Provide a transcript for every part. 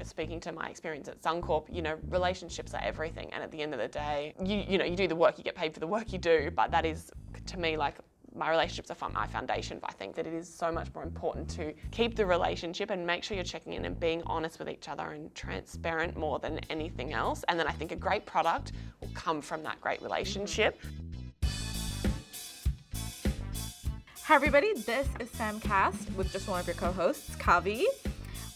know, speaking to my experience at Suncorp, you know, relationships are everything. And at the end of the day, you, you know, you do the work, you get paid for the work you do. But that is, to me, like my relationships are my foundation. But I think that it is so much more important to keep the relationship and make sure you're checking in and being honest with each other and transparent more than anything else. And then I think a great product will come from that great relationship. Hi, everybody. This is Sam Cast with just one of your co hosts, Kavi.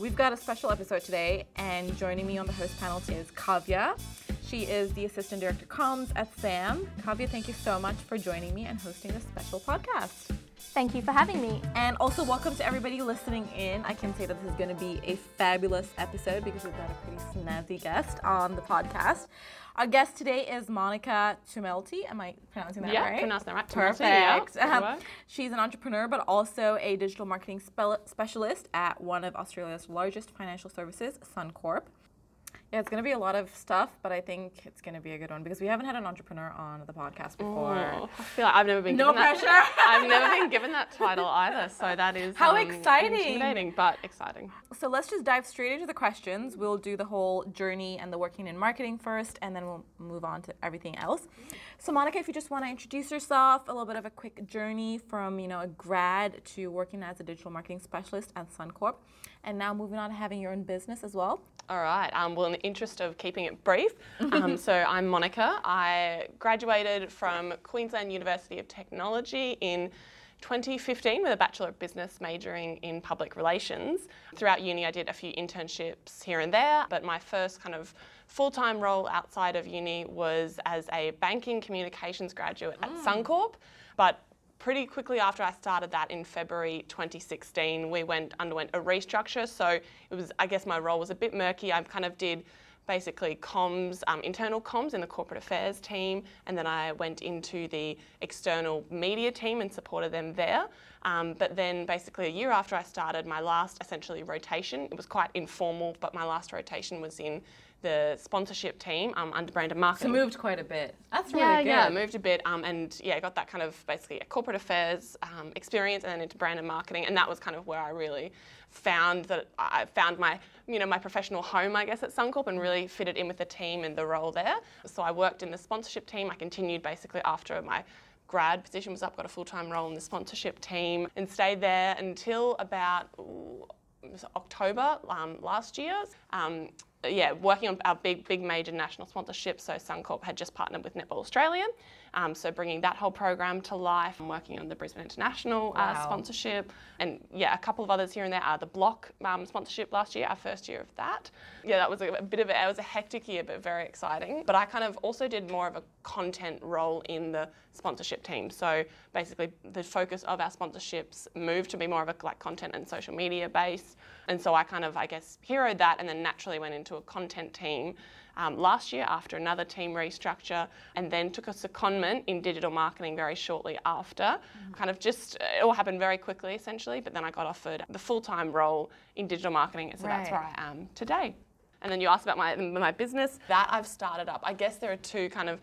We've got a special episode today, and joining me on the host panel is Kavya. She is the Assistant Director Comms at SAM. Kavya, thank you so much for joining me and hosting this special podcast. Thank you for having me. And also, welcome to everybody listening in. I can say that this is going to be a fabulous episode because we've got a pretty snazzy guest on the podcast. Our guest today is Monica Tumelti. Am I pronouncing that yeah, right? pronouncing that right. Perfect. Yeah, Um, she's an entrepreneur, but also a digital marketing spe- specialist at one of Australia's largest financial services, Suncorp. Yeah, it's going to be a lot of stuff, but I think it's going to be a good one because we haven't had an entrepreneur on the podcast before. Oh, I feel like I've never been No given that. pressure. I've never been given that title either, so that is How um, exciting. intimidating, but exciting. So let's just dive straight into the questions. We'll do the whole journey and the working in marketing first, and then we'll move on to everything else. So Monica, if you just want to introduce yourself, a little bit of a quick journey from you know a grad to working as a digital marketing specialist at Suncorp, and now moving on to having your own business as well. All right. Um, well, in the interest of keeping it brief, um, so I'm Monica. I graduated from Queensland University of Technology in 2015 with a Bachelor of Business majoring in public relations. Throughout uni, I did a few internships here and there, but my first kind of full time role outside of uni was as a banking communications graduate at Suncorp. But pretty quickly after I started that in February 2016, we went underwent a restructure. So it was, I guess, my role was a bit murky. I kind of did basically comms, um, internal comms in the corporate affairs team, and then I went into the external media team and supported them there. Um, but then, basically, a year after I started, my last essentially rotation, it was quite informal, but my last rotation was in the sponsorship team um, under brand and marketing. So moved quite a bit. That's really Yeah, good. yeah, moved a bit, um, and yeah, got that kind of basically a corporate affairs um, experience, and then into brand and marketing, and that was kind of where I really found that I found my, you know, my professional home, I guess, at Suncorp, and really fitted in with the team and the role there. So I worked in the sponsorship team. I continued basically after my grad position was up, got a full time role in the sponsorship team, and stayed there until about. Ooh, October um, last year. Um, yeah, working on our big, big major national sponsorship. So Suncorp had just partnered with Netball Australia, um, so bringing that whole program to life. I'm working on the Brisbane International uh, Wow. sponsorship, and yeah, a couple of others here and there. Uh, the Block um, sponsorship last year, our first year of that. Yeah, that was a, a bit of a, it was a hectic year, but very exciting. But I kind of also did more of a content role in the sponsorship team. So basically, the focus of our sponsorships moved to be more of a like content and social media base. And so I kind of, I guess, heroed that, and then naturally went into a content team um, last year after another team restructure, and then took a secondment in digital marketing very shortly after. Kind of just it all happened very quickly, essentially. But then I got offered the full-time role in digital marketing, so that's where I am today. And then you asked about my my business that I've started up. I guess there are two kind of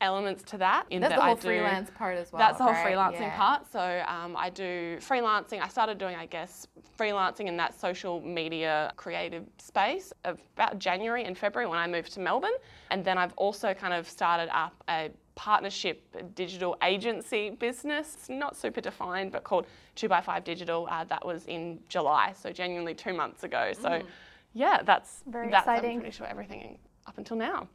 elements to that. In That's that the whole I do, freelance part as well. That's the whole right? freelancing Yeah. part. So um, I do freelancing. I started doing, I guess, freelancing in that social media creative space about January and February when I moved to Melbourne. And then I've also kind of started up a partnership digital agency business. It's not super defined, but called 2x5 Digital. Uh, that was in July, so genuinely two months ago. So yeah, that's, Very that's I'm pretty sure everything up until now.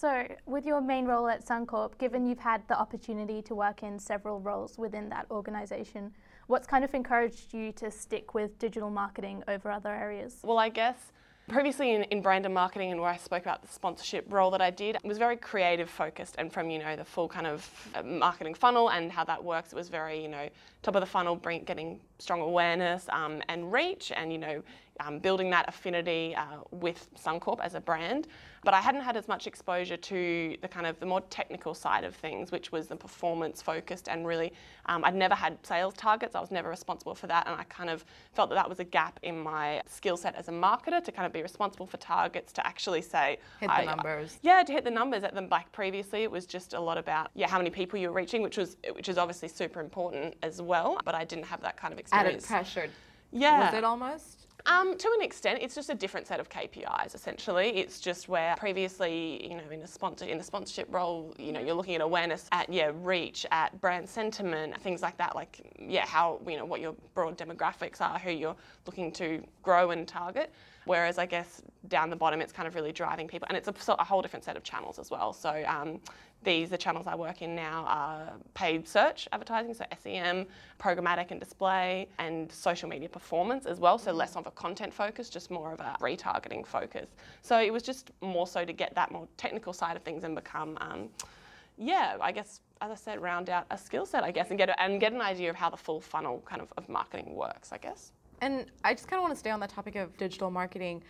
So, with your main role at Suncorp, given you've had the opportunity to work in several roles within that organisation, what's kind of encouraged you to stick with digital marketing over other areas? Well, I guess previously in, in brand and marketing and where I spoke about the sponsorship role that I did, it was very creative focused and from, you know, the full kind of uh, marketing funnel and how that works, it was very, you know, top of the funnel, bring, getting strong awareness um, and reach and, you know, um, building that affinity uh, with Suncorp as a brand. But I hadn't had as much exposure to the kind of the more technical side of things, which was the performance focused and really, um, I'd never had sales targets. I was never responsible for that, and I kind of felt that that was a gap in my skill set as a marketer to kind of be responsible for targets to actually say Hit the I- numbers. yeah, to hit the numbers at them. Like previously, it was just a lot about yeah how many people you were reaching, which was which is obviously super important as well. Well, but I didn't have that kind of Added experience. pressure. Yeah. Was it almost? Um, to an extent, it's just a different set of KPIs. Essentially, it's just where previously, you know, in a sponsor in the sponsorship role, you know, you're looking at awareness, at yeah, reach, at brand sentiment, things like that. Like yeah, how you know what your broad demographics are, who you're looking to grow and target. Whereas I guess down the bottom, it's kind of really driving people, and it's a, a whole different set of channels as well. So um, these, the channels I work in now are paid search advertising, so SEM, programmatic and display, and social media performance as well. So less of a content focus, just more of a retargeting focus. So it was just more so to get that more technical side of things and become, um, yeah, I guess as I said, round out a skill set, I guess, and get a, and get an idea of how the full funnel kind of of marketing works, I guess. And I just kind of want to stay on the topic of digital marketing.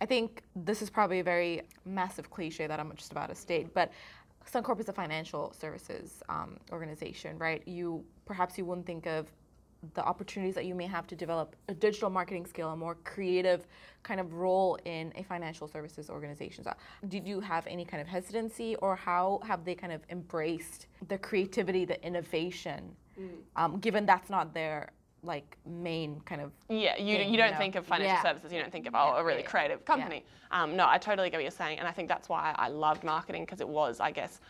I think this is probably a very massive cliche that I'm just about to state, but Suncorp is a financial services um, organization, right? You perhaps you wouldn't think of the opportunities that you may have to develop a digital marketing skill, a more creative kind of role in a financial services organization. So did you have any kind of hesitancy, or how have they kind of embraced the creativity, the innovation, mm. um, given that's not their like main kind of yeah you, thing, you don't you know? think of financial yeah. services you don't think of oh yeah, a really yeah, creative company um, no i totally get what you're saying and i think that's why i loved marketing because it was i guess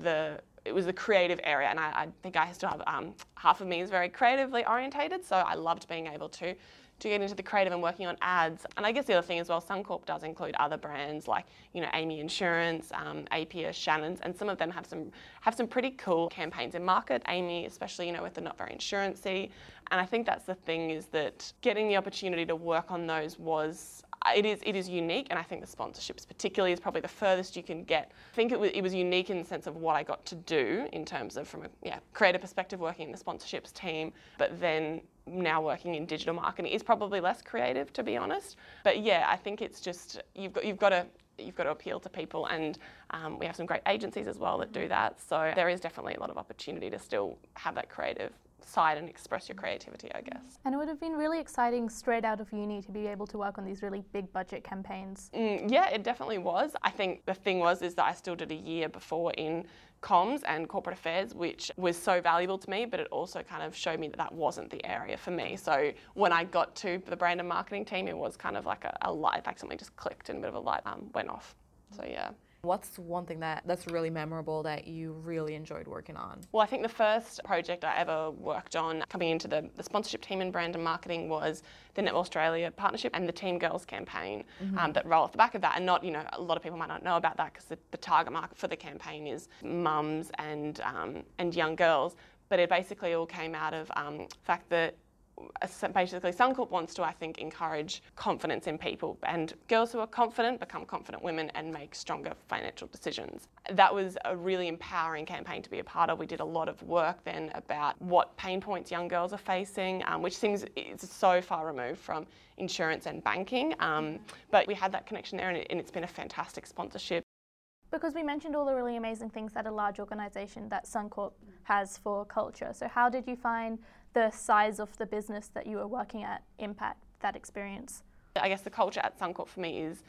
the it was the creative area and i, I think i still have um, half of me is very creatively orientated so i loved being able to to get into the creative and working on ads. And I guess the other thing as well, Suncorp does include other brands like you know AAMI Insurance, um, Shannons, and some of them have some have some pretty cool campaigns in market. AAMI, especially you know with the not very insurancy, and I think that's the thing is that getting the opportunity to work on those was it is it is unique, and I think the sponsorships particularly is probably the furthest you can get. I think it was, it was unique in the sense of what I got to do in terms of from a yeah creative perspective, working in the sponsorships team, but then now working in digital marketing is probably less creative to be honest. But yeah, I think it's just you've got you've got to you've got to appeal to people and um, we have some great agencies as well that do that so there is definitely a lot of opportunity to still have that creative side and express your creativity, I guess. And it would have been really exciting straight out of uni to be able to work on these really big budget campaigns. Mm, yeah, it definitely was. I think the thing was is that I still did a year before in comms and corporate affairs, which was so valuable to me, but it also kind of showed me that that wasn't the area for me. So when I got to the brand and marketing team, it was kind of like a, a light, like something just clicked and a bit of a light um, went off. So yeah. What's one thing that, that's really memorable that you really enjoyed working on? Well, I think the first project I ever worked on coming into the, the sponsorship team in brand and marketing was the Netball Australia partnership and the Team Girls campaign mm-hmm. um, that roll off the back of that. And not, you know, a lot of people might not know about that because the, the, target market for the campaign is mums and, um, and young girls. But it basically all came out of um, the fact that basically Suncorp wants to, I think, encourage confidence in people and girls who are confident become confident women and make stronger financial decisions. That was a really empowering campaign to be a part of. We did a lot of work then about what pain points young girls are facing, um, which seems so far removed from insurance and banking. Um, but we had that connection there and, it, and it's been a fantastic sponsorship. Because we mentioned all the really amazing things that a large organisation that Suncorp has for culture. So, how did you find the size of the business that you were working at impact that experience? I guess the culture at Suncorp for me is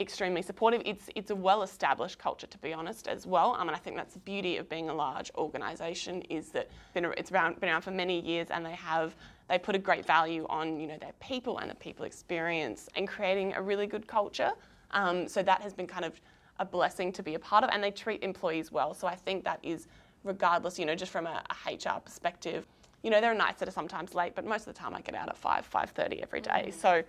extremely supportive. It's it's a well-established culture, to be honest, as well. Um, and I think that's the beauty of being a large organisation is that it's around, been around for many years, and they have they put a great value on you know their people and the people experience and creating a really good culture. Um, so that has been kind of a blessing to be a part of, and they treat employees well. So I think that is regardless, you know, just from a, a HR perspective, you know, there are nights that are sometimes late, but most of the time I get out at 5, 5.30 every day. Mm. So,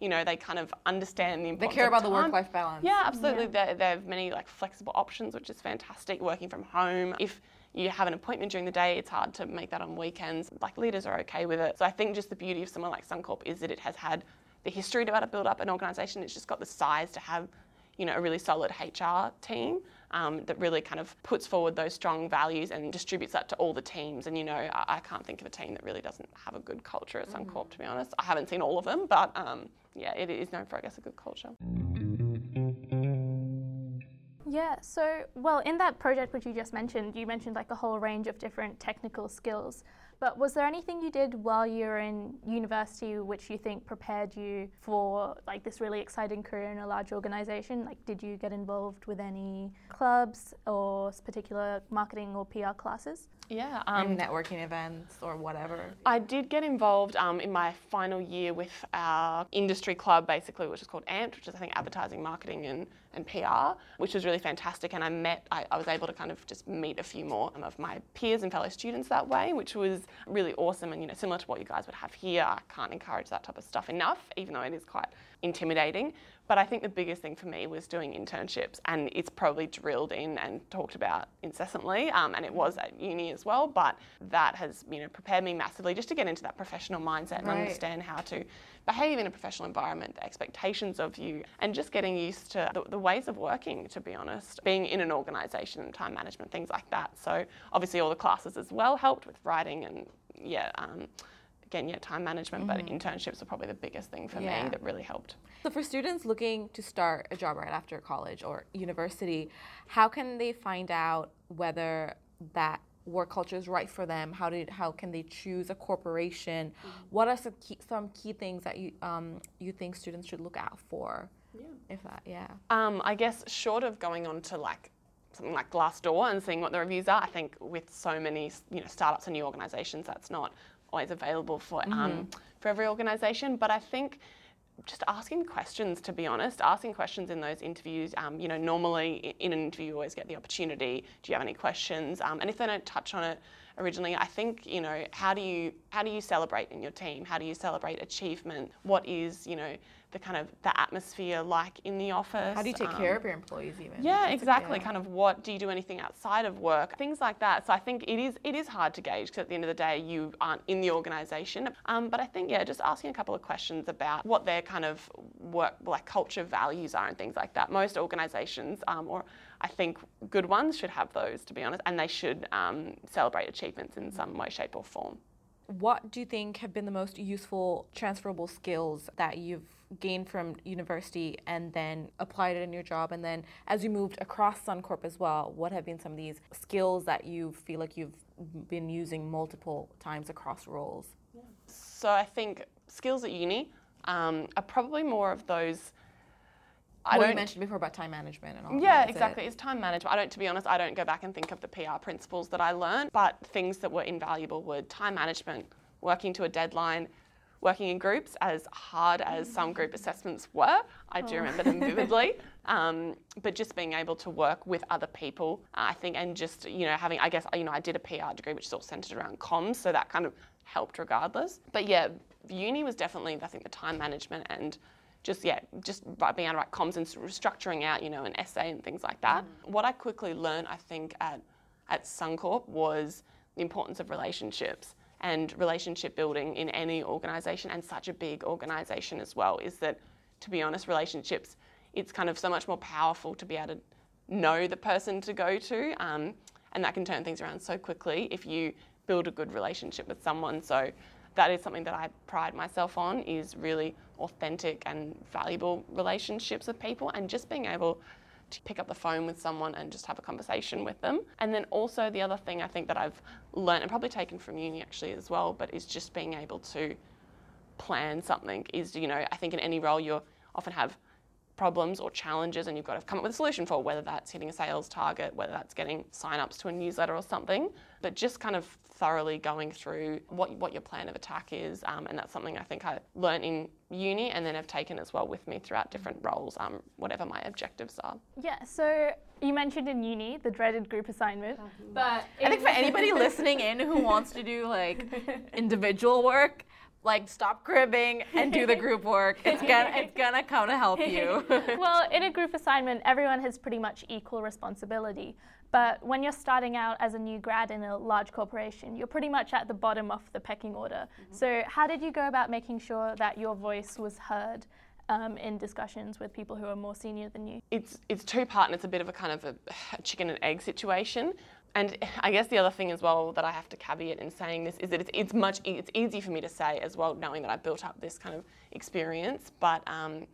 you know, they kind of understand the importance They care about the work-life balance. Yeah, absolutely. Yeah. They, have many like flexible options, which is fantastic, working from home. If you have an appointment during the day, it's hard to make that on weekends. Like leaders are okay with it. So I think just the beauty of someone like Suncorp is that it has had the history to build up an organisation. It's just got the size to have, you know, a really solid HR team um, that really kind of puts forward those strong values and distributes that to all the teams. And you know, I, I can't think of a team that really doesn't have a good culture at Suncorp, to be honest. I haven't seen all of them, but um, yeah, it is known for, I guess, a good culture. Yeah, so, well, in that project which you just mentioned, you mentioned like a whole range of different technical skills. But was there anything you did while you were in university which you think prepared you for like this really exciting career in a large organization? Like did you get involved with any clubs or particular marketing or PR classes? Yeah. Um, networking events or whatever. I did get involved um, in my final year with our industry club, basically, which is called AMPT, which is I think advertising, marketing, and, and PR, which was really fantastic. And I met, I, I was able to kind of just meet a few more of my peers and fellow students that way, which was really awesome. And you know, similar to what you guys would have here, I can't encourage that type of stuff enough, even though it is quite intimidating. But I think the biggest thing for me was doing internships, and it's probably drilled in and talked about incessantly. Um, and it was at uni as well, but that has you know prepared me massively just to get into that professional mindset and Right. understand how to behave in a professional environment, the expectations of you, and just getting used to the, the ways of working. To be honest, being in an organisation, time management, things like that. So obviously all the classes as well helped with writing and yeah. Um, Again, yeah, time management, but internships are probably the biggest thing for Yeah. me that really helped. So for students looking to start a job right after college or university, how can they find out whether that work culture is right for them? How did how can they choose a corporation? What are some key, some key things that you um, you think students should look out for? Yeah. If that, yeah. Um, I guess short of going on to like something like Glassdoor and seeing what the reviews are, I think with so many you know startups and new organisations, that's not always available for um, for every organisation. But I think just asking questions, to be honest, asking questions in those interviews. Um, you know, normally in an interview, you always get the opportunity. Do you have any questions? Um, and if they don't touch on it originally, I think you know how do you how do you celebrate in your team? How do you celebrate achievement? What is you know the kind of the atmosphere like in the office? How do you take Um, care of your employees even? yeah, That's exactly. Kind of what do you do anything outside of work? Things like that. So I think it is it is hard to gauge because at the end of the day you aren't in the organisation. Um, but I think yeah, just asking a couple of questions about what their kind of work like culture values are and things like that. Most organisations, um, or I think good ones, should have those to be honest, and they should um, celebrate achievements in some way, shape, or form. What do you think have been the most useful transferable skills that you've gained from university and then applied it in your job? And then as you moved across Suncorp as well, what have been some of these skills that you feel like you've been using multiple times across roles? So I think skills at uni um, are probably more of those. I well, you don't mentioned before about time management and all Yeah, that. is it? exactly. It's time management. I don't, to be honest, I don't go back and think of the PR principles that I learned, but things that were invaluable were time management, working to a deadline, working in groups, as hard as some group assessments were. I do remember them vividly. Um, but just being able to work with other people, I think, and just, you know, having, I guess, you know, I did a PR degree, which is all centered around comms, so that kind of helped regardless. But yeah, uni was definitely, I think, the time management and just yeah, just being able to write comms and structuring out, you know, an essay and things like that. What I quickly learned, I think, at at Suncorp was the importance of relationships and relationship building in any organisation and such a big organisation as well. Is that, to be honest, relationships, it's kind of so much more powerful to be able to know the person to go to, um, and that can turn things around so quickly if you build a good relationship with someone. So that is something that I pride myself on is really authentic and valuable relationships with people and just being able to pick up the phone with someone and just have a conversation with them. And then also the other thing I think that I've learned and probably taken from uni actually as well, but is just being able to plan something is, you know, I think in any role you often have problems or challenges and you've got to come up with a solution for whether that's hitting a sales target, whether that's getting sign-ups to a newsletter or something, but just kind of thoroughly going through what, what your plan of attack is. Um, and that's something I think I learned in uni and then have taken as well with me throughout different roles, um, whatever my objectives are. Yeah, so you mentioned in uni the dreaded group assignment, but I think for anybody listening in who wants to do like individual work, like stop cribbing and do the group work. It's gonna it's gonna come to help you. well, in a group assignment, everyone has pretty much equal responsibility. But when you're starting out as a new grad in a large corporation, you're pretty much at the bottom of the pecking order. So, how did you go about making sure that your voice was heard um, in discussions with people who are more senior than you? it's it's two part and it's a bit of a kind of a, a chicken and egg situation. And I guess the other thing as well that I have to caveat in saying this is that it's, it's much it's easy for me to say as well, knowing that I've built up this kind of experience, but. Um,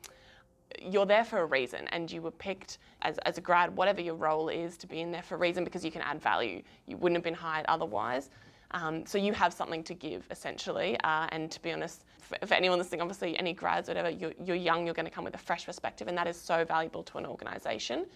you're there for a reason and you were picked as, as a grad, whatever your role is, to be in there for a reason because you can add value. You wouldn't have been hired otherwise. Um, so you have something to give essentially. Uh, and to be honest, for, for, anyone listening, obviously any grads, whatever, you're, you're young, you're going to come with a fresh perspective, and that is so valuable to an organisation.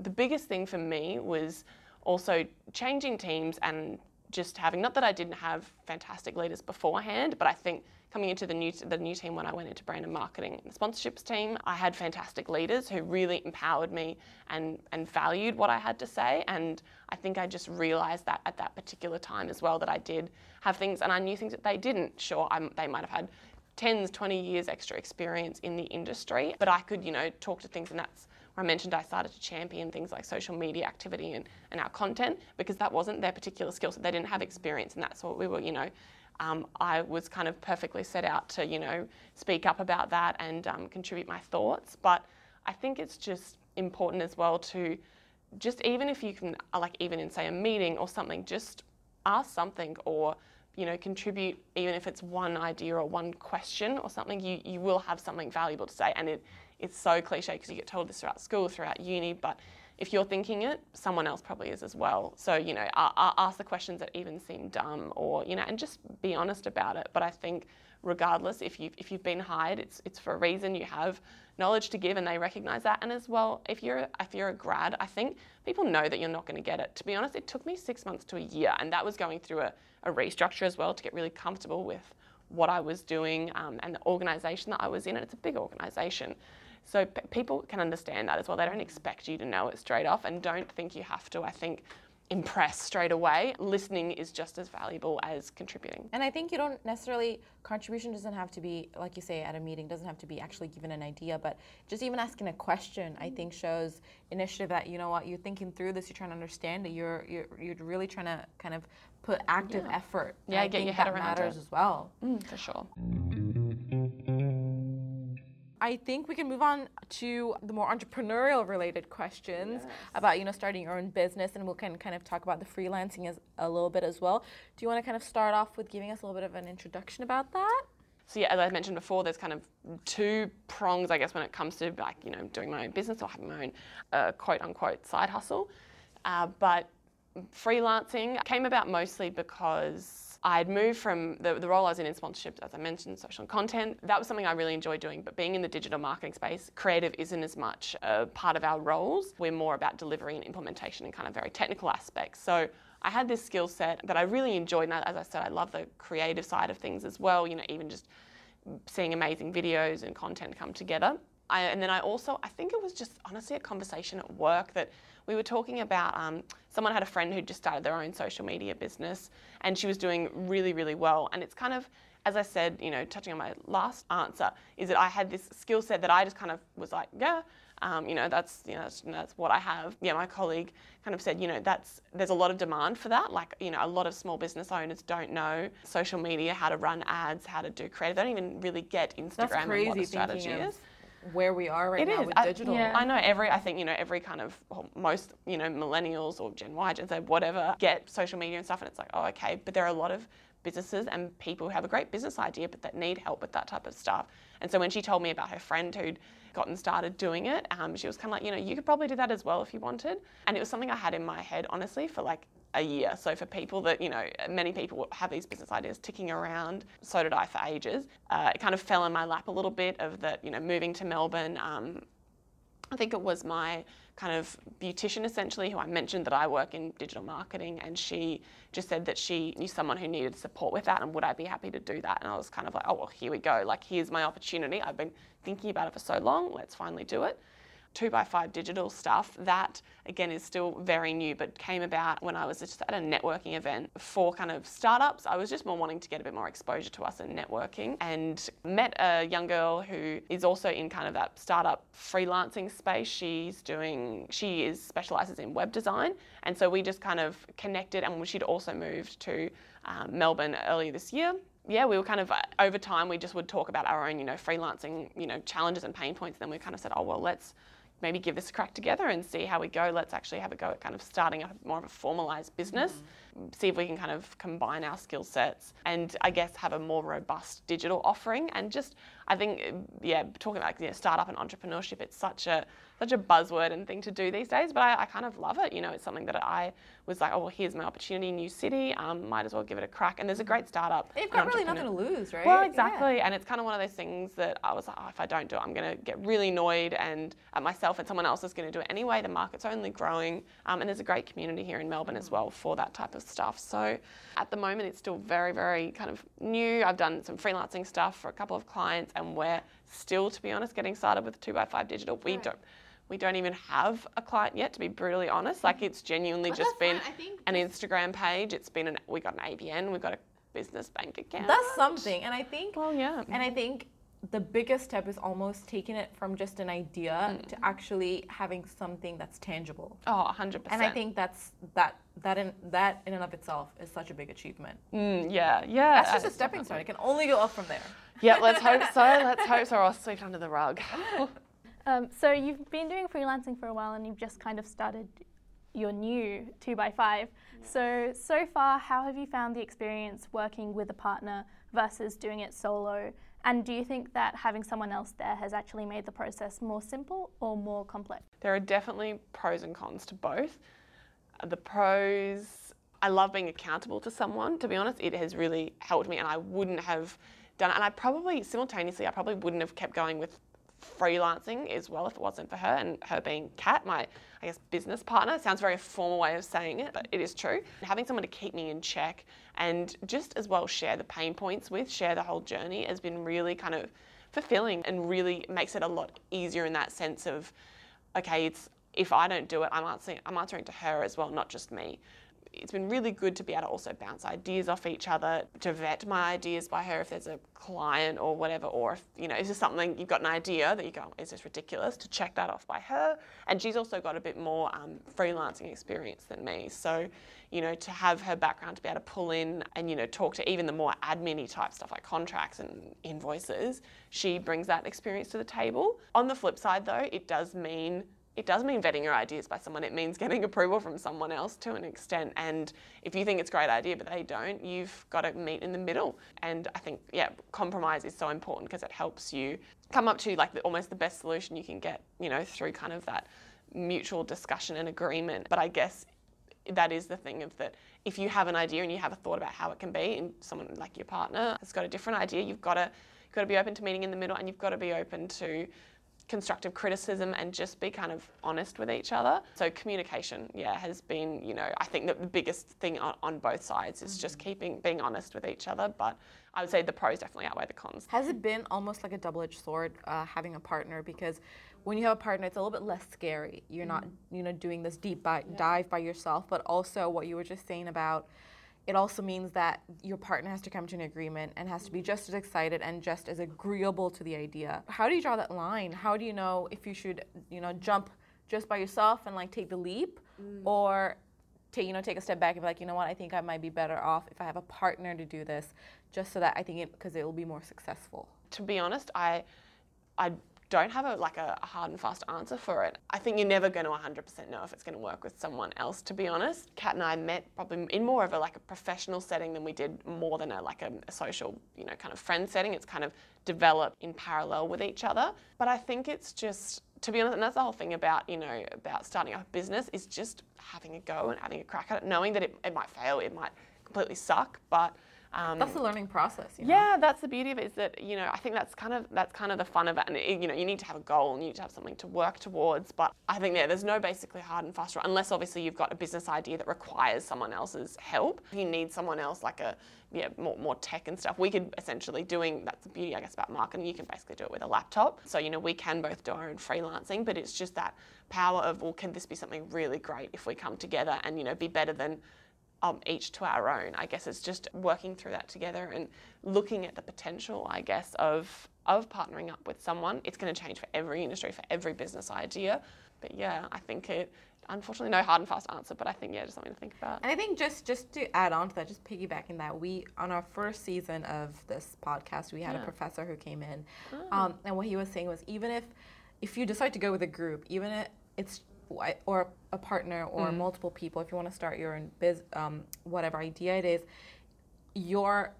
The biggest thing for me was also changing teams and just having not that I didn't have fantastic leaders beforehand, but I think coming into the new the new team when I went into brand and marketing and sponsorships team, I had fantastic leaders who really empowered me and and valued what I had to say. And I think I just realised that at that particular time as well that I did have things and I knew things that they didn't. Sure, I'm, they might have had 10s, 20 years extra experience in the industry, but I could, you know, talk to things and that's I mentioned I started to champion things like social media activity and, and our content because that wasn't their particular skill set. They didn't have experience and that's what we were, you know, um, I was kind of perfectly set out to, you know, speak up about that and um, contribute my thoughts. But I think it's just important as well to just even if you can, like even in say a meeting or something, just ask something or you know contribute even if it's one idea or one question or something you, you will have something valuable to say and it, it's so cliche because you get told this throughout school throughout uni but if you're thinking it, someone else probably is as well. So, you know, ask the questions that even seem dumb or, you know, and just be honest about it. But I think regardless, if you've, if you've been hired, it's, it's for a reason. You have knowledge to give and they recognize that. And as well, if you're, if you're a grad, I think people know that you're not going to get it. To be honest, it took me six months to a year. And that was going through a, a restructure as well to get really comfortable with what I was doing um, and the organization that I was in. And it's a big organization. So p- people can understand that as well. They don't expect you to know it straight off and don't think you have to, I think, impress straight away. Listening is just as valuable as contributing. And I think you don't necessarily, contribution doesn't have to be, like you say, at a meeting, doesn't have to be actually given an idea, but just even asking a question, I think shows initiative that, you know what, you're thinking through this, you're trying to understand it, you're, you're, you're really trying to kind of put active yeah. effort. Yeah, get your head that around matters it. as well. Mm, for sure. I think we can move on to the more entrepreneurial related questions yes. about you know starting your own business, and we can kind of talk about the freelancing as a little bit as well. Do you want to kind of start off with giving us a little bit of an introduction about that? So yeah, as I mentioned before, there's kind of two prongs, I guess, when it comes to like you know doing my own business or having my own uh, quote unquote side hustle. Uh, but freelancing came about mostly because I'd moved from the, the role I was in in sponsorships, as I mentioned, social content. That was something I really enjoyed doing. But being in the digital marketing space, creative isn't as much a part of our roles. We're more about delivery and implementation and kind of very technical aspects. So I had this skill set that I really enjoyed. And as I said, I love the creative side of things as well. You know, even just seeing amazing videos and content come together. I, and then I also, I think it was just honestly a conversation at work that we were talking about um, someone had a friend who just started their own social media business and she was doing really, really well. And it's kind of, as I said, you know, touching on my last answer, is that I had this skill set that I just kind of was like, yeah, um, you know, that's you know that's, that's, what I have. Yeah, my colleague kind of said, you know, that's there's a lot of demand for that. Like, you know, a lot of small business owners don't know social media, how to run ads, how to do creative. They don't even really get Instagram and what a strategy is where we are right it now is. with I, digital. Yeah. I know every, I think, you know, every kind of, most, you know, millennials or Gen Y, Gen Z, whatever, get social media and stuff and it's like, oh, okay. But there are a lot of businesses and people who have a great business idea but that need help with that type of stuff. And so when she told me about her friend who'd gotten started doing it, um, she was kind of like, you know, you could probably do that as well if you wanted. And it was something I had in my head, honestly, for like a year. So for people that, you know, many people have these business ideas ticking around, so did I for ages. Uh, it kind of fell in my lap a little bit of that, you know, moving to Melbourne. Um, I think it was my kind of beautician essentially who I mentioned that I work in digital marketing and she just said that she knew someone who needed support with that and would I be happy to do that and I was kind of like oh well here we go like here's my opportunity I've been thinking about it for so long let's finally do it 2x5 digital stuff, that again is still very new, but came about when I was just at a networking event for kind of startups. I was just more wanting to get a bit more exposure to us in networking and met a young girl who is also in kind of that startup freelancing space. She's doing, she is specializes in web design. And so we just kind of connected and she'd also moved to um, Melbourne earlier this year yeah, we were kind of over time we just would talk about our own, you know, freelancing, you know, challenges and pain points. And Then we kind of said, oh well, let's maybe give this a crack together and see how we go. Let's actually have a go at kind of starting up more of a formalized business. Mm-hmm. See if we can kind of combine our skill sets and I guess have a more robust digital offering. And just I think yeah talking about you know, startup and entrepreneurship it's such a such a buzzword and thing to do these days but I, I kind of love it. You know it's something that I was like oh well here's my opportunity new city um, might as well give it a crack. And there's a great startup They've got really nothing to lose right? Well exactly. Yeah. and it's kind of one of those things that I was like oh, if I don't do it I'm going to get really annoyed and at myself and someone else is going to do it anyway. The market's only growing um, and there's a great community here in Melbourne as well for that type of stuff. So at the moment it's still very very kind of new. I've done some freelancing stuff for a couple of clients and we're still, to be honest, getting started with 2by5 Digital. We right. don't we don't even have a client yet to be brutally honest. Like it's genuinely but just been an instagram page. It's been an we got an abn we've got a business bank account. That's something. And i think well yeah. and i think the biggest step is almost taking it from just an idea mm. to actually having something that's tangible. Oh, 100%. And I think that's that that in that in and of itself is such a big achievement. Mm, yeah, yeah. That's just a stepping stone. It can only go up from there. Yeah, let's hope so. Let's hope so. I'll sweep under the rug. um, so you've been doing freelancing for a while, and you've just kind of started your new two by five. So so far, how have you found the experience working with a partner versus doing it solo? And do you think that having someone else there has actually made the process more simple or more complex? There are definitely pros and cons to both. The pros, I love being accountable to someone. To be honest, it has really helped me, and I wouldn't have done it. And I probably, simultaneously, I probably wouldn't have kept going with freelancing as well if it wasn't for her and her being Kat, my I guess business partner. Sounds very formal way of saying it, but it is true. Having someone to keep me in check and just as well share the pain points with, share the whole journey has been really kind of fulfilling and really makes it a lot easier in that sense of okay, it's if I don't do it, I'm answering I'm answering to her as well, not just me it's been really good to be able to also bounce ideas off each other, to vet my ideas by her if there's a client or whatever, or if, you know, is there something you've got an idea that you go, is this ridiculous, to check that off by her. And she's also got a bit more um, freelancing experience than me. So, you know, to have her background to be able to pull in and, you know, talk to even the more admin type stuff like contracts and invoices, she brings that experience to the table. On the flip side, though, it does mean it does mean vetting your ideas by someone. It means getting approval from someone else to an extent. And if you think it's a great idea but they don't, you've got to meet in the middle. And I think, yeah, compromise is so important because it helps you come up to like the, almost the best solution you can get, you know, through kind of that mutual discussion and agreement. But I guess that is the thing of that if you have an idea and you have a thought about how it can be and someone like your partner has got a different idea, you've got to, you've got to be open to meeting in the middle and you've got to be open to constructive criticism and just be kind of honest with each other. So communication, yeah, has been, you know, I think that the biggest thing on, on both sides is mm-hmm. just keeping being honest with each other. But I would say the pros definitely outweigh the cons. Has it been almost like a double-edged sword uh, having a partner because when you have a partner, it's a little bit less scary. You're mm-hmm. not, you know, doing this deep bi- yeah. dive by yourself, but also what you were just saying about it also means that your partner has to come to an agreement and has to be just as excited and just as agreeable to the idea. How do you draw that line? How do you know if you should, you know, jump just by yourself and like take the leap mm. or take, you know, take a step back and be like, you know what, I think I might be better off if I have a partner to do this just so that I think it because it will be more successful. To be honest, I I don't have a like a hard and fast answer for it. I think you're never going to 100% know if it's going to work with someone else. To be honest, Kat and I met probably in more of a like a professional setting than we did more than a like a, a social, you know, kind of friend setting. It's kind of developed in parallel with each other. But I think it's just to be honest, and that's the whole thing about you know about starting a business is just having a go and having a crack at it, knowing that it, it might fail, it might completely suck, but um, that's the learning process. You know? Yeah, that's the beauty of it. Is that you know I think that's kind of that's kind of the fun of it. And it, you know you need to have a goal and you need to have something to work towards. But I think yeah, there's no basically hard and fast rule unless obviously you've got a business idea that requires someone else's help. You need someone else like a yeah more, more tech and stuff. We could essentially doing that's the beauty I guess about marketing. You can basically do it with a laptop. So you know we can both do our own freelancing, but it's just that power of well can this be something really great if we come together and you know be better than um, each to our own. I guess it's just working through that together and looking at the potential, I guess, of of partnering up with someone. It's going to change for every industry, for every business idea. But yeah, I think it. Unfortunately, no hard and fast answer, but I think yeah, just something to think about. And I think just just to add on to that, just piggybacking that, we on our first season of this podcast, we had yeah. a professor who came in, oh. um, and what he was saying was even if if you decide to go with a group, even if it's or a partner or multiple people, if you want to start your own biz, um, whatever idea it is, your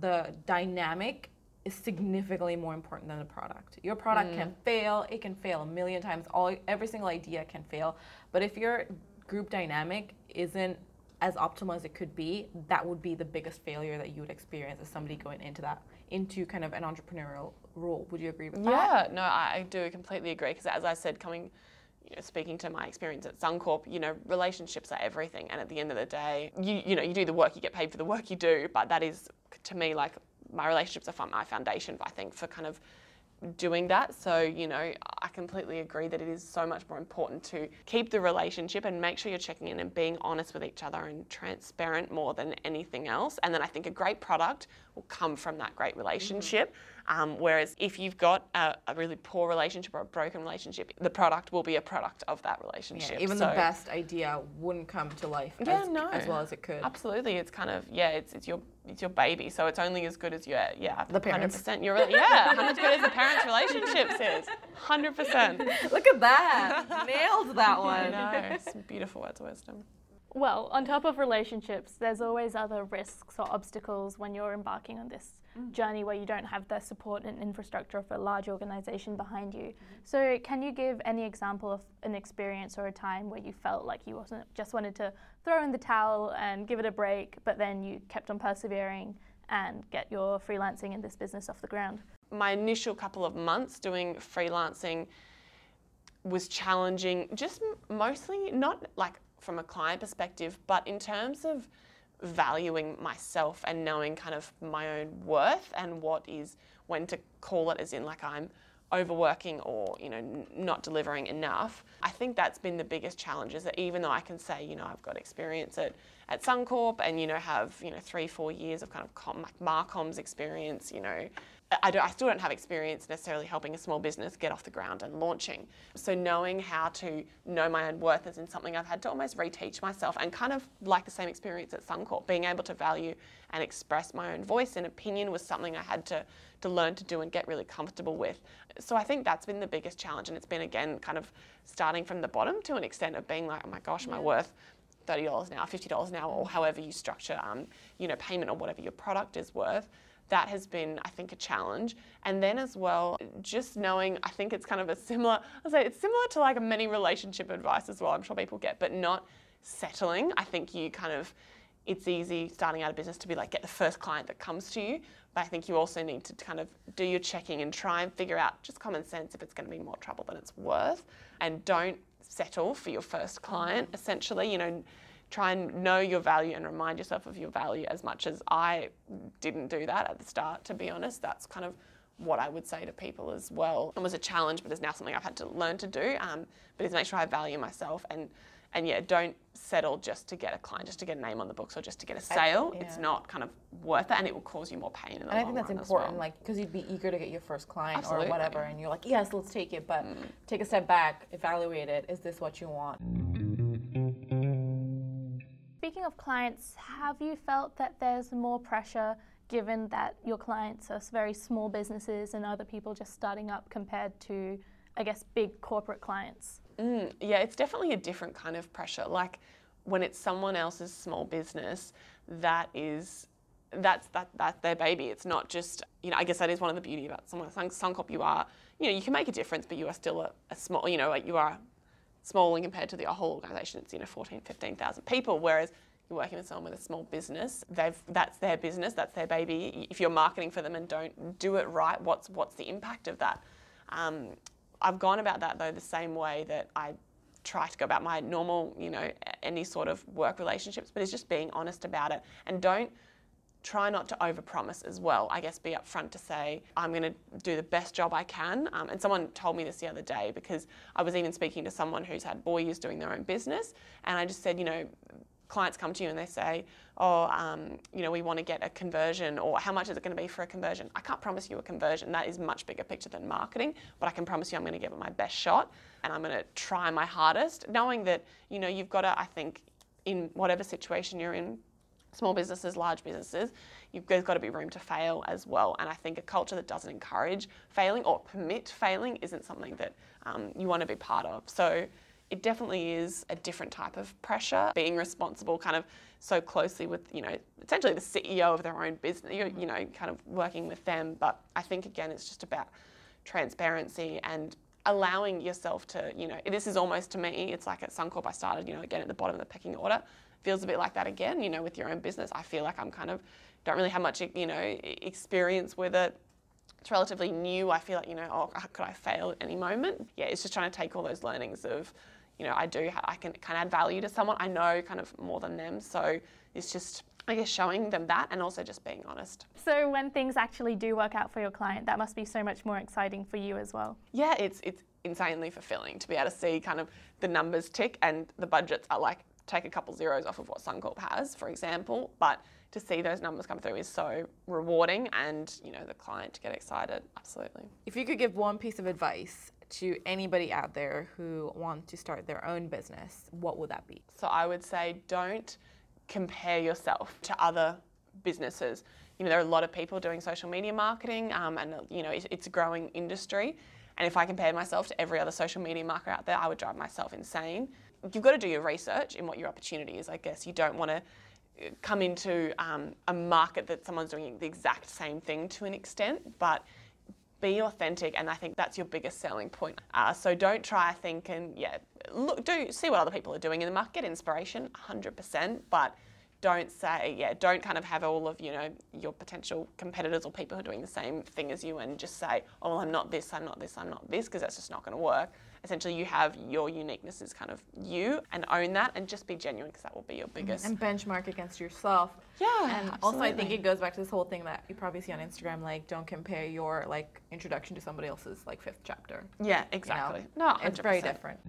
the dynamic is significantly more important than the product. Your product can fail; it can fail a million times. All every single idea can fail, but if your group dynamic isn't as optimal as it could be, that would be the biggest failure that you would experience as somebody going into that into kind of an entrepreneurial role. Would you agree with that? Yeah, no, I, I do completely agree because as I said, coming, you know, speaking to my experience at Suncorp, you know, relationships are everything, and at the end of the day, you you know, you do the work, you get paid for the work you do, but that is to me like my relationships are my foundation, I think, for kind of doing that. So, you know, I completely agree that it is so much more important to keep the relationship and make sure you're checking in and being honest with each other and transparent more than anything else. And then I think a great product will come from that great mm-hmm. relationship. Um, whereas if you've got a, a really poor relationship or a broken relationship, the product will be a product of that relationship. Yeah, even So- the best idea wouldn't come to life Yeah, as, no. as well as it could. Absolutely, it's kind of yeah, it's it's your it's your baby, so it's only as good as your yeah The parents. percent. You're yeah, hundred percent as the parents' relationships is hundred percent. Look at that! Nailed that one. I one. know, some beautiful words of wisdom. Well, on top of relationships, there's always other risks or obstacles when you're embarking on this Mm. journey where you don't have the support and infrastructure of a large organization behind you. Mm-hmm. So, can you give any example of an experience or a time where you felt like you wasn't just wanted to throw in the towel and give it a break, but then you kept on persevering and get your freelancing in this business off the ground? My initial couple of months doing freelancing was challenging, just mostly not like from a client perspective, but in terms of valuing myself and knowing kind of my own worth and what is when to call it as in like I'm overworking or you know n- not delivering enough. I think that's been the biggest challenge is that even though i can say you know i've got experience at, at suncorp and you know have you know three four years of kind of com, marcoms experience you know I, don't, I still don't have experience necessarily helping a small business get off the ground and launching. So knowing how to know my own worth is in something I've had to almost reteach myself and kind of like the same experience at Suncorp, being able to value and express my own voice and opinion was something I had to, to learn to do and get really comfortable with. So I think that's been the biggest challenge and it's been again kind of starting from the bottom to an extent of being like, oh my gosh, my worth thirty dollars an hour, fifty dollars an hour, or however you structure, um, you know, payment or whatever your product is worth. That has been, I think, a challenge. And then as well, just knowing, I think it's kind of a similar. I say it's similar to like a many relationship advice as well. I'm sure people get, but not settling. I think you kind of. It's easy starting out a business to be like get the first client that comes to you, but I think you also need to kind of do your checking and try and figure out just common sense if it's going to be more trouble than it's worth, and don't settle for your first client. Essentially, you know, try and know your value and remind yourself of your value as much as I didn't do that at the start, to be honest. That's kind of what I would say to people as well. It was a challenge, but it's now something I've had to learn to do. Um, but is make sure I value myself and and yeah, don't settle just to get a client, just to get a name on the books or just to get a sale. It's yeah. not kind of worth it, and it will cause you more pain in the And I think that's important, well. like, because you'd be eager to get your first client Absolutely. Mm. or whatever, and you're like, yes, let's take it, but take a step back, evaluate it. Is this what you want? Speaking of clients, have you felt that there's more pressure given that your clients are very small businesses and other people just starting up compared to, I guess, big corporate clients? Mm, yeah, it's definitely a different kind of pressure. Like when it's someone else's small business, that is that's that that's their baby. It's not just you know. I guess that is one of the beauty about someone Suncorp. You are you know you can make a difference, but you are still a, a small you know like you are small and compared to the whole organisation. It's you know 14, 15,000 people. Whereas you're working with someone with a small business, they've that's their business, that's their baby. If you're marketing for them and don't do it right, what's what's the impact of that? Um, I've gone about that though the same way that I try to go about my normal, you know, any sort of work relationships, but it's just being honest about it and don't try not to overpromise as well. I guess be upfront to say I'm going to do the best job I can. Um, and someone told me this the other day because I was even speaking to someone who's had years doing their own business, and I just said, you know, clients come to you and they say, oh, um, you know, we want to get a conversion, or how much is it going to be for a conversion? I can't promise you a conversion. That is much bigger picture than marketing, but I can promise you I'm going to give it my best shot, and I'm going to try my hardest, knowing that you know you've got to, I think, in whatever situation you're in, small businesses, large businesses, you've, there's got to be room to fail as well. And I think a culture that doesn't encourage failing or permit failing isn't something that um, you want to be part of. So, it definitely is a different type of pressure. Being responsible, kind of so closely with you know essentially the CEO of their own business, you you know, kind of working with them. But I think again, it's just about transparency and allowing yourself to, you know, this is almost to me, it's like at Suncorp I started, you know, again at the bottom of the pecking order. Feels a bit like that again, you know, with your own business. I feel like I'm kind of don't really have much, you know, experience with it. It's relatively new. I feel like, you know, oh, could I fail at any moment? Yeah, it's just trying to take all those learnings of, you know, I do, I can kind of add value to someone. I know kind of more than them. So it's just, I guess, showing them that and also just being honest. So when things actually do work out for your client, that must be so much more exciting for you as well. Yeah, it's, it's insanely fulfilling to be able to see kind of the numbers tick and the budgets are like, take a couple zeros off of what Suncorp has, for example. But to see those numbers come through is so rewarding and you know the client to get excited absolutely if you could give one piece of advice to anybody out there who want to start their own business what would that be so i would say don't compare yourself to other businesses. You know there are a lot of people doing social media marketing um, and you know it's a growing industry. And if i compared myself to every other social media marketer out there i would drive myself insane. You've got to do your research in what your opportunity is i guess. You don't want to come into um, a market that someone's doing the exact same thing to an extent, but be authentic, and I think that's your biggest selling point. Uh, so don't try think and yeah, look, do see what other people are doing in the market, inspiration, 100%, but don't say yeah, don't kind of have all of you know your potential competitors or people who are doing the same thing as you, and just say, oh, well, I'm not this, I'm not this, I'm not this, because that's just not going to work essentially you have your uniqueness as kind of you and own that and just be genuine because that will be your mm-hmm. biggest and benchmark against yourself. Yeah and absolutely. also i think it goes back to this whole thing that you probably see on instagram like don't compare your like introduction to somebody else's like fifth chapter. Yeah exactly you know? no 100%. it's very different.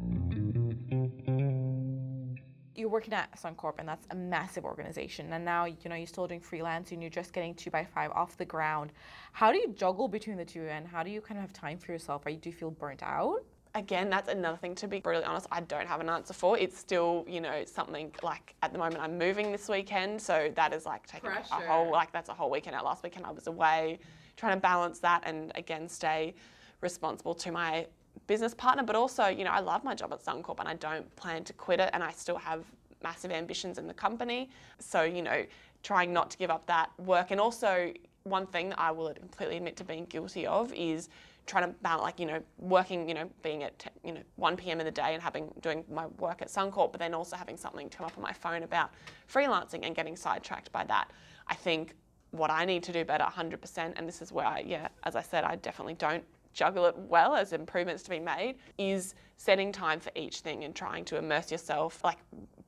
You're working at Suncorp and that's a massive organization and now you know you're still doing freelance and you're just getting two by five off the ground. How do you juggle between the two and how do you kind of have time for yourself? Are you do you feel burnt out again, that's another thing to be brutally honest, I don't have an answer for. It's still, you know, something like at the moment I'm moving this weekend, so that is like taking Pressure. a whole like that's a whole weekend out. Last weekend I was away, trying to balance that and again stay responsible to my business partner, but also, you know, I love my job at Suncorp and I don't plan to quit it and I still have massive ambitions in the company. So, you know, trying not to give up that work and also one thing that I will completely admit to being guilty of is trying to balance, like, you know, working, you know, being at, you know, 1 p.m. in the day and having, doing my work at Suncorp, but then also having something come up on my phone about freelancing and getting sidetracked by that. I think what I need to do better 100%, and this is where I, yeah, as I said, I definitely don't juggle it well as improvements to be made, is setting time for each thing and trying to immerse yourself, like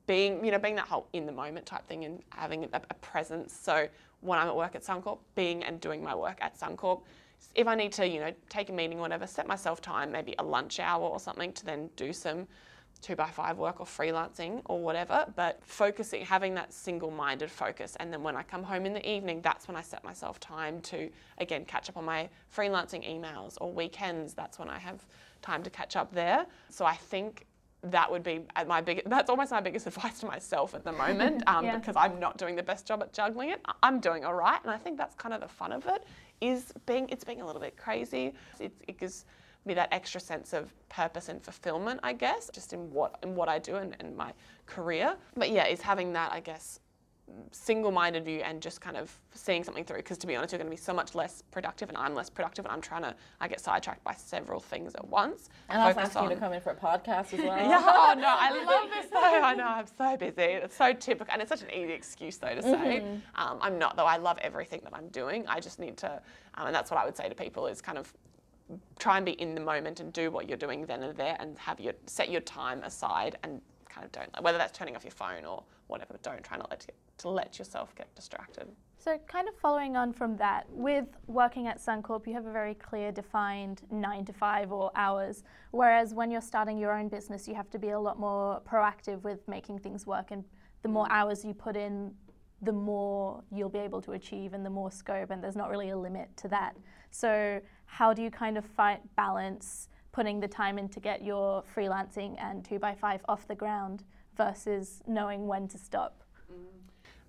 being, you know, being that whole in the moment type thing and having a, a presence. So when I'm at work at Suncorp, being and doing my work at Suncorp, if I need to, you know, take a meeting or whatever, set myself time, maybe a lunch hour or something to then do some two by five work or freelancing or whatever, but focusing, having that single minded focus. And then when I come home in the evening, that's when I set myself time to, again, catch up on my freelancing emails or weekends. That's when I have time to catch up there. So I think that would be my big that's almost my biggest advice to myself at the moment um, yeah. because i'm not doing the best job at juggling it i'm doing all right and i think that's kind of the fun of it is being it's being a little bit crazy. It, it gives me that extra sense of purpose and fulfillment, I guess, just in what in what I do and, and my career. But yeah, is having that, I guess, single-minded view and just kind of seeing something through. Because to be honest you're going to be so much less productive and I'm less productive and I'm trying to I get sidetracked by several things at once. And I was asking on... you to come in for a podcast as well. Yeah oh no I love this though. I know I'm so busy. It's so typical and it's such an easy excuse though to say. Mm-hmm. um, I'm not though I love everything that I'm doing. I just need to um, and that's what I would say to people is kind of try and be in the moment and do what you're doing then and there and have your set your time aside and kind of don't whether that's turning off your phone or whatever don't try not let to let yourself get distracted. So, kind of following on from that, with working at Suncorp, you have a very clear, defined nine to five or hours. Whereas when you're starting your own business, you have to be a lot more proactive with making things work. And the more mm. hours you put in, the more you'll be able to achieve and the more scope. And there's not really a limit to that. So, how do you kind of fight balance putting the time in to get your freelancing and two by five off the ground versus knowing when to stop?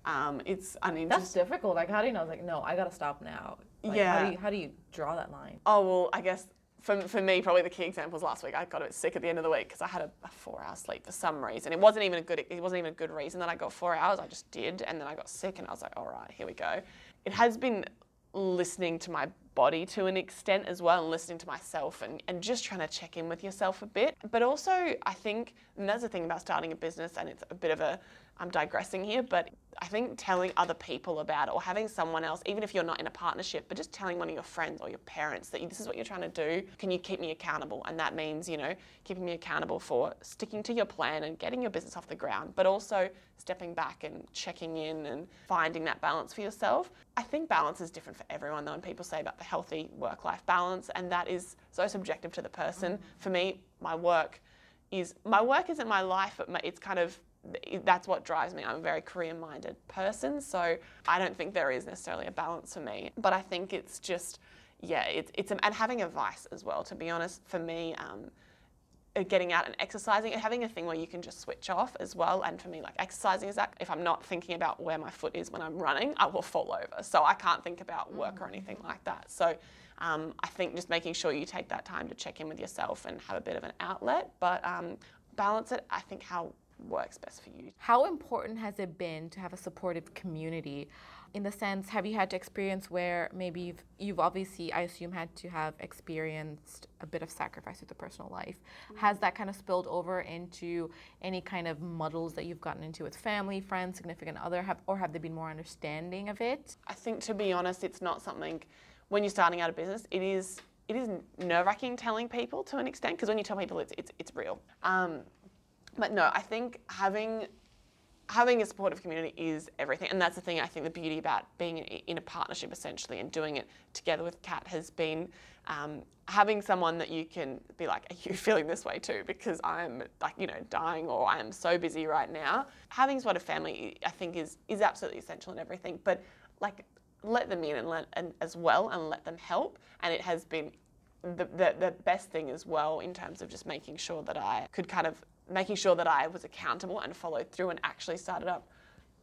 Um, it's I mean that's difficult. Like how do you know? Like no, I gotta stop now. Like, yeah. How do you how do you draw that line? Oh well, I guess for, for me, probably the key example was last week. I got a bit sick at the end of the week because I had a, a four-hour sleep for some reason. It wasn't even a good. It wasn't even a good reason that I got four hours. I just did, and then I got sick, and I was like, all right, here we go. It has been listening to my body to an extent as well and listening to myself and, and just trying to check in with yourself a bit. But also, I think, and that's the thing about starting a business, and it's a bit of a, I'm digressing here, but I think telling other people about it or having someone else, even if you're not in a partnership, but just telling one of your friends or your parents that this is what you're trying to do, can you keep me accountable? And that means, you know, keeping me accountable for sticking to your plan and getting your business off the ground, but also stepping back and checking in and finding that balance for yourself. I think balance is different for everyone, though, and people say about the healthy work life balance, and that is so subjective to the person. Mm. For me, my work is my work isn't my life, but my, it's kind of that's what drives me. I'm a very career minded person, so I don't think there is necessarily a balance for me. But I think it's just, yeah, it's, it's and having a vice as well, to be honest, for me. Um, uh, getting out and exercising and having a thing where you can just switch off as well and for me like exercising is that if i'm not thinking about where my foot is when i'm running i will fall over so i can't think about work or anything like that so um, i think just making sure you take that time to check in with yourself and have a bit of an outlet but um, balance it i think how works best for you. How important has it been to have a supportive community? In the sense, have you had to experience where maybe you've, you've obviously, I assume, had to have experienced a bit of sacrifice with the personal life? Mm-hmm. Has that kind of spilled over into any kind of muddles that you've gotten into with family, friends, significant other, have, or have they been more understanding of it? I think, to be honest, it's not something. When you're starting out a business, it is it is nerve wracking telling people to an extent because when you tell people it's it's, it's real. Um, but no, I think having having a supportive community is everything, and that's the thing. I think the beauty about being in a partnership essentially and doing it together with Kat has been um, having someone that you can be like, "Are you feeling this way too?" Because I'm like, you know, dying or I am so busy right now. Having sort of family, I think, is is absolutely essential in everything. But like, let them in and let and as well and let them help. And it has been the, the, the best thing as well in terms of just making sure that I could kind of making sure that I was accountable and followed through and actually started up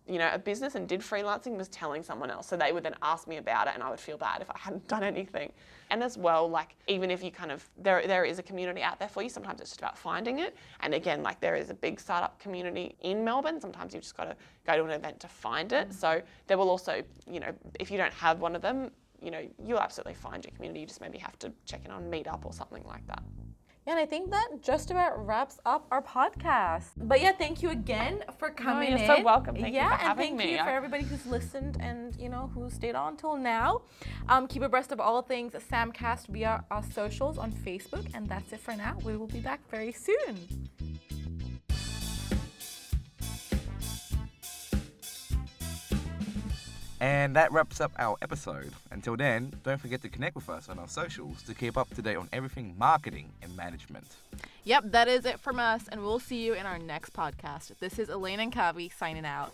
you know, a business and did freelancing was telling someone else. So they would then ask me about it and I would feel bad if I hadn't done anything. And as well, like even if you kind of there there is a community out there for you, sometimes it's just about finding it. And again, like there is a big startup community in Melbourne. Sometimes you've just got to go to an event to find it. So there will also, you know, if you don't have one of them, you know, you'll absolutely find your community. You just maybe have to check in on Meetup or something like that. Yeah, and I think that just about wraps up our podcast. But yeah, thank you again for coming oh, you're in. so welcome. Thank yeah, you for and thank me. you for everybody who's listened and you know who stayed on till now. Um, keep abreast of all things Samcast via our socials on Facebook, and that's it for now. We will be back very soon. And that wraps up our episode. Until then, don't forget to connect with us on our socials to keep up to date on everything marketing and management. Yep, that is it from us, and we'll see you in our next podcast. This is Elaine and Kavi signing out.